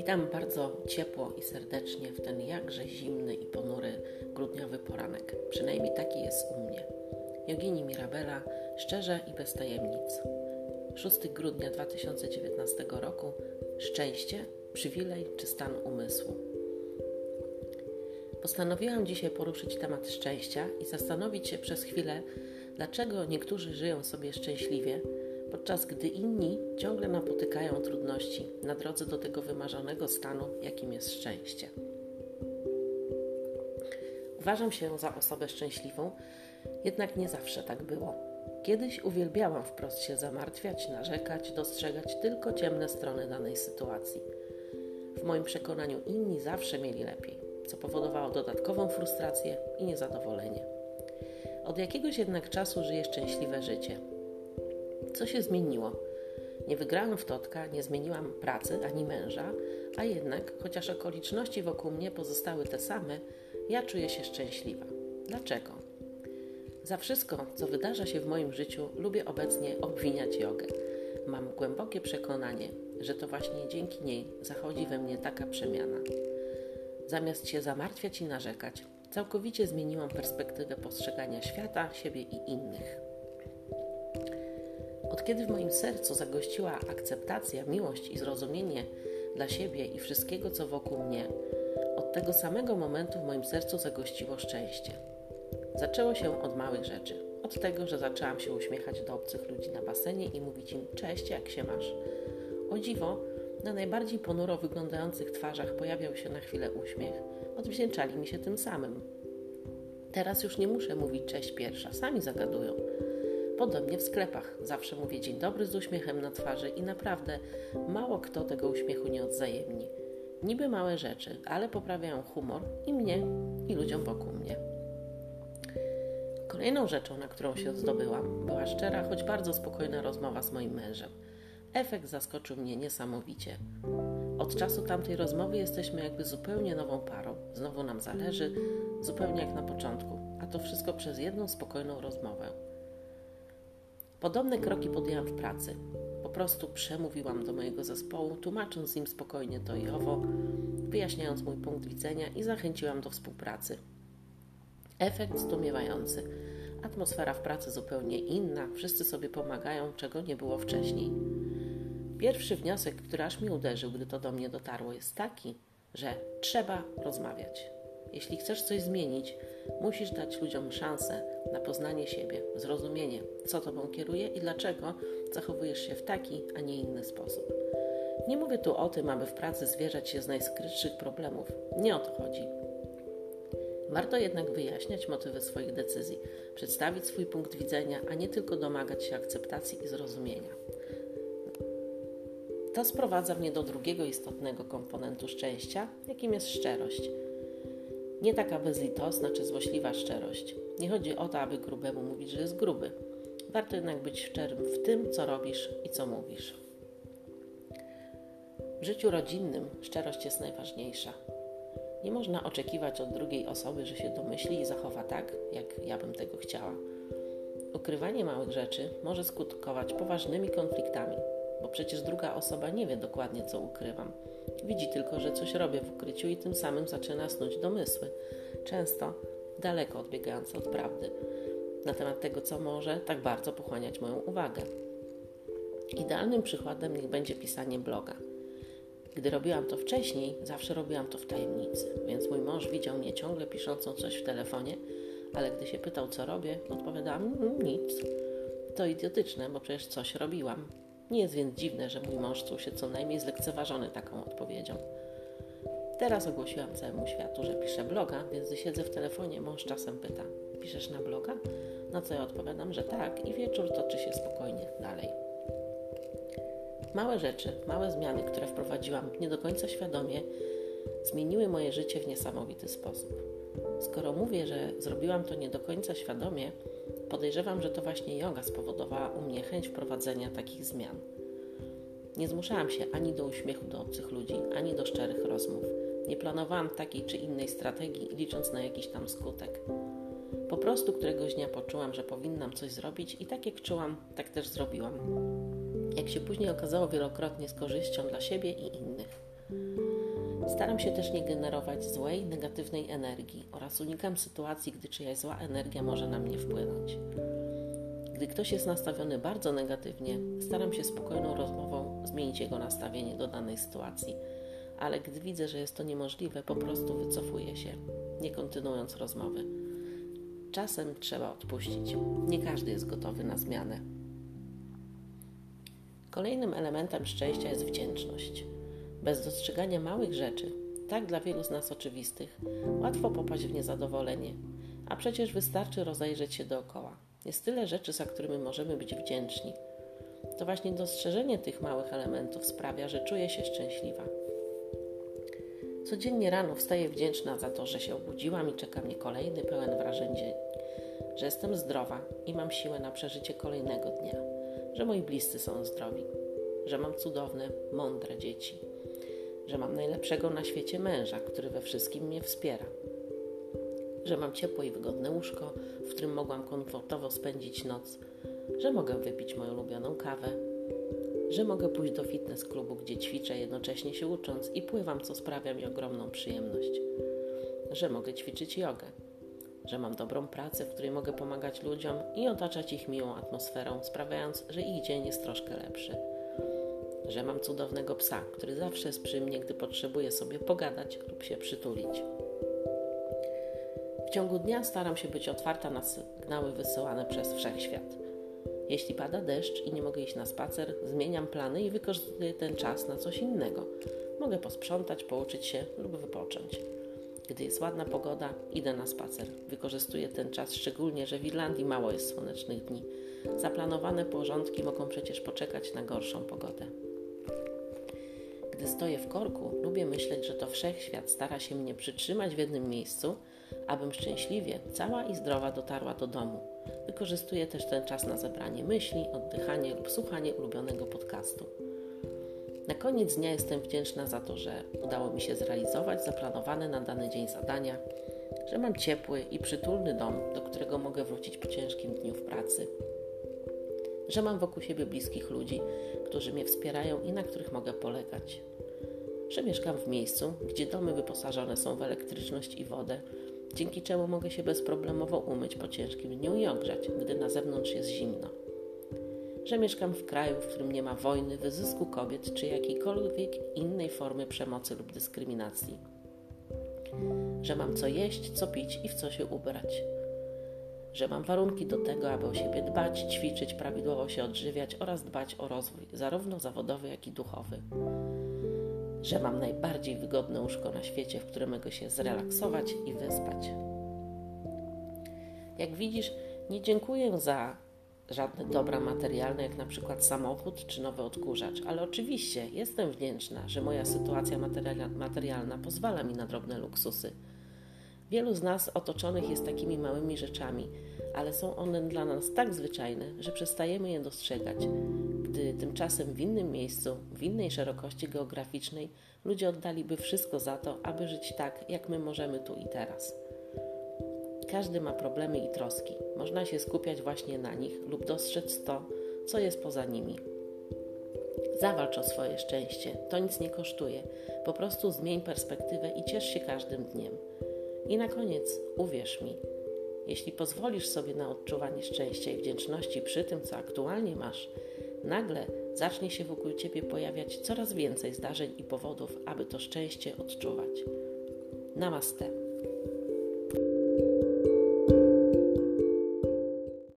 Witam bardzo ciepło i serdecznie w ten jakże zimny i ponury grudniowy poranek. Przynajmniej taki jest u mnie. Jogini Mirabela, szczerze i bez tajemnic. 6 grudnia 2019 roku. Szczęście, przywilej czy stan umysłu. Postanowiłam dzisiaj poruszyć temat szczęścia i zastanowić się przez chwilę, dlaczego niektórzy żyją sobie szczęśliwie, podczas gdy inni ciągle napotykają trudności na drodze do tego wymarzonego stanu, jakim jest szczęście. Uważam się za osobę szczęśliwą, jednak nie zawsze tak było. Kiedyś uwielbiałam wprost się zamartwiać, narzekać, dostrzegać tylko ciemne strony danej sytuacji. W moim przekonaniu inni zawsze mieli lepiej, co powodowało dodatkową frustrację i niezadowolenie. Od jakiegoś jednak czasu żyję szczęśliwe życie, co się zmieniło? Nie wygrałam w Totka, nie zmieniłam pracy ani męża, a jednak, chociaż okoliczności wokół mnie pozostały te same, ja czuję się szczęśliwa. Dlaczego? Za wszystko, co wydarza się w moim życiu, lubię obecnie obwiniać jogę. Mam głębokie przekonanie, że to właśnie dzięki niej zachodzi we mnie taka przemiana. Zamiast się zamartwiać i narzekać, całkowicie zmieniłam perspektywę postrzegania świata, siebie i innych. Od kiedy w moim sercu zagościła akceptacja, miłość i zrozumienie dla siebie i wszystkiego, co wokół mnie, od tego samego momentu w moim sercu zagościło szczęście. Zaczęło się od małych rzeczy. Od tego, że zaczęłam się uśmiechać do obcych ludzi na basenie i mówić im cześć, jak się masz. O dziwo, na najbardziej ponuro wyglądających twarzach pojawiał się na chwilę uśmiech. Odwdzięczali mi się tym samym. Teraz już nie muszę mówić cześć pierwsza, sami zagadują. Podobnie w sklepach. Zawsze mówię dzień dobry z uśmiechem na twarzy i naprawdę mało kto tego uśmiechu nie odzajemni. Niby małe rzeczy, ale poprawiają humor i mnie, i ludziom wokół mnie. Kolejną rzeczą, na którą się zdobyłam, była szczera, choć bardzo spokojna rozmowa z moim mężem. Efekt zaskoczył mnie niesamowicie. Od czasu tamtej rozmowy jesteśmy jakby zupełnie nową parą. Znowu nam zależy, zupełnie jak na początku, a to wszystko przez jedną spokojną rozmowę. Podobne kroki podjęłam w pracy. Po prostu przemówiłam do mojego zespołu, tłumacząc im spokojnie to i owo, wyjaśniając mój punkt widzenia i zachęciłam do współpracy. Efekt zdumiewający. Atmosfera w pracy zupełnie inna, wszyscy sobie pomagają, czego nie było wcześniej. Pierwszy wniosek, który aż mi uderzył, gdy to do mnie dotarło, jest taki, że trzeba rozmawiać. Jeśli chcesz coś zmienić, musisz dać ludziom szansę na poznanie siebie, zrozumienie, co tobą kieruje i dlaczego zachowujesz się w taki, a nie inny sposób. Nie mówię tu o tym, aby w pracy zwierzać się z najskrytszych problemów. Nie o to chodzi. Warto jednak wyjaśniać motywy swoich decyzji, przedstawić swój punkt widzenia, a nie tylko domagać się akceptacji i zrozumienia. To sprowadza mnie do drugiego istotnego komponentu szczęścia, jakim jest szczerość. Nie taka bezlitosna czy złośliwa szczerość. Nie chodzi o to, aby grubemu mówić, że jest gruby. Warto jednak być szczerym w tym, co robisz i co mówisz. W życiu rodzinnym szczerość jest najważniejsza. Nie można oczekiwać od drugiej osoby, że się domyśli i zachowa tak, jak ja bym tego chciała. Ukrywanie małych rzeczy może skutkować poważnymi konfliktami, bo przecież druga osoba nie wie dokładnie, co ukrywam. Widzi tylko, że coś robię w ukryciu i tym samym zaczyna snuć domysły, często daleko odbiegające od prawdy, na temat tego, co może tak bardzo pochłaniać moją uwagę. Idealnym przykładem niech będzie pisanie bloga. Gdy robiłam to wcześniej, zawsze robiłam to w tajemnicy, więc mój mąż widział mnie ciągle piszącą coś w telefonie, ale gdy się pytał, co robię, odpowiadałam mm, nic. To idiotyczne, bo przecież coś robiłam. Nie jest więc dziwne, że mój mąż czuł się co najmniej zlekceważony taką odpowiedzią. Teraz ogłosiłam całemu światu, że piszę bloga, więc gdy siedzę w telefonie, mąż czasem pyta: Piszesz na bloga? Na co ja odpowiadam, że tak, i wieczór toczy się spokojnie dalej. Małe rzeczy, małe zmiany, które wprowadziłam nie do końca świadomie, zmieniły moje życie w niesamowity sposób. Skoro mówię, że zrobiłam to nie do końca świadomie, podejrzewam, że to właśnie yoga spowodowała u mnie chęć wprowadzenia takich zmian. Nie zmuszałam się ani do uśmiechu do obcych ludzi, ani do szczerych rozmów. Nie planowałam takiej czy innej strategii, licząc na jakiś tam skutek. Po prostu któregoś dnia poczułam, że powinnam coś zrobić i tak jak czułam, tak też zrobiłam. Jak się później okazało, wielokrotnie z korzyścią dla siebie i innych. Staram się też nie generować złej, negatywnej energii oraz unikam sytuacji, gdy czyjaś zła energia może na mnie wpłynąć. Gdy ktoś jest nastawiony bardzo negatywnie, staram się spokojną rozmową zmienić jego nastawienie do danej sytuacji, ale gdy widzę, że jest to niemożliwe, po prostu wycofuję się, nie kontynuując rozmowy. Czasem trzeba odpuścić. Nie każdy jest gotowy na zmianę. Kolejnym elementem szczęścia jest wdzięczność. Bez dostrzegania małych rzeczy, tak dla wielu z nas oczywistych, łatwo popaść w niezadowolenie, a przecież wystarczy rozejrzeć się dookoła. Jest tyle rzeczy, za którymi możemy być wdzięczni. To właśnie dostrzeżenie tych małych elementów sprawia, że czuję się szczęśliwa. Codziennie rano wstaję wdzięczna za to, że się obudziłam i czeka mnie kolejny pełen wrażeń dzień, że jestem zdrowa i mam siłę na przeżycie kolejnego dnia, że moi bliscy są zdrowi, że mam cudowne, mądre dzieci, że mam najlepszego na świecie męża, który we wszystkim mnie wspiera, że mam ciepłe i wygodne łóżko, w którym mogłam komfortowo spędzić noc, że mogę wypić moją ulubioną kawę, że mogę pójść do fitness klubu, gdzie ćwiczę jednocześnie się ucząc i pływam, co sprawia mi ogromną przyjemność, że mogę ćwiczyć jogę, że mam dobrą pracę, w której mogę pomagać ludziom i otaczać ich miłą atmosferą, sprawiając, że ich dzień jest troszkę lepszy. Że mam cudownego psa, który zawsze jest przy mnie, gdy potrzebuję sobie pogadać lub się przytulić. W ciągu dnia staram się być otwarta na sygnały wysyłane przez wszechświat. Jeśli pada deszcz i nie mogę iść na spacer, zmieniam plany i wykorzystuję ten czas na coś innego. Mogę posprzątać, pouczyć się lub wypocząć. Gdy jest ładna pogoda, idę na spacer. Wykorzystuję ten czas szczególnie, że w Irlandii mało jest słonecznych dni. Zaplanowane porządki mogą przecież poczekać na gorszą pogodę. Gdy stoję w korku, lubię myśleć, że to wszechświat stara się mnie przytrzymać w jednym miejscu, abym szczęśliwie, cała i zdrowa dotarła do domu. Wykorzystuję też ten czas na zebranie myśli, oddychanie lub słuchanie ulubionego podcastu. Na koniec dnia jestem wdzięczna za to, że udało mi się zrealizować zaplanowane na dany dzień zadania, że mam ciepły i przytulny dom, do którego mogę wrócić po ciężkim dniu w pracy, że mam wokół siebie bliskich ludzi, którzy mnie wspierają i na których mogę polegać, że mieszkam w miejscu, gdzie domy wyposażone są w elektryczność i wodę, dzięki czemu mogę się bezproblemowo umyć po ciężkim dniu i ogrzać, gdy na zewnątrz jest zimno że mieszkam w kraju, w którym nie ma wojny, wyzysku kobiet czy jakiejkolwiek innej formy przemocy lub dyskryminacji. Że mam co jeść, co pić i w co się ubrać. Że mam warunki do tego, aby o siebie dbać, ćwiczyć, prawidłowo się odżywiać oraz dbać o rozwój, zarówno zawodowy, jak i duchowy. Że mam najbardziej wygodne łóżko na świecie, w którym mogę się zrelaksować i wyspać. Jak widzisz, nie dziękuję za żadne dobra materialne, jak na przykład samochód czy nowy odkurzacz, ale oczywiście jestem wdzięczna, że moja sytuacja materialna pozwala mi na drobne luksusy. Wielu z nas otoczonych jest takimi małymi rzeczami, ale są one dla nas tak zwyczajne, że przestajemy je dostrzegać, gdy tymczasem w innym miejscu, w innej szerokości geograficznej ludzie oddaliby wszystko za to, aby żyć tak, jak my możemy tu i teraz. Każdy ma problemy i troski. Można się skupiać właśnie na nich lub dostrzec to, co jest poza nimi. Zawalcz o swoje szczęście, to nic nie kosztuje. Po prostu zmień perspektywę i ciesz się każdym dniem. I na koniec, uwierz mi, jeśli pozwolisz sobie na odczuwanie szczęścia i wdzięczności przy tym, co aktualnie masz, nagle zacznie się wokół ciebie pojawiać coraz więcej zdarzeń i powodów, aby to szczęście odczuwać. Namaste.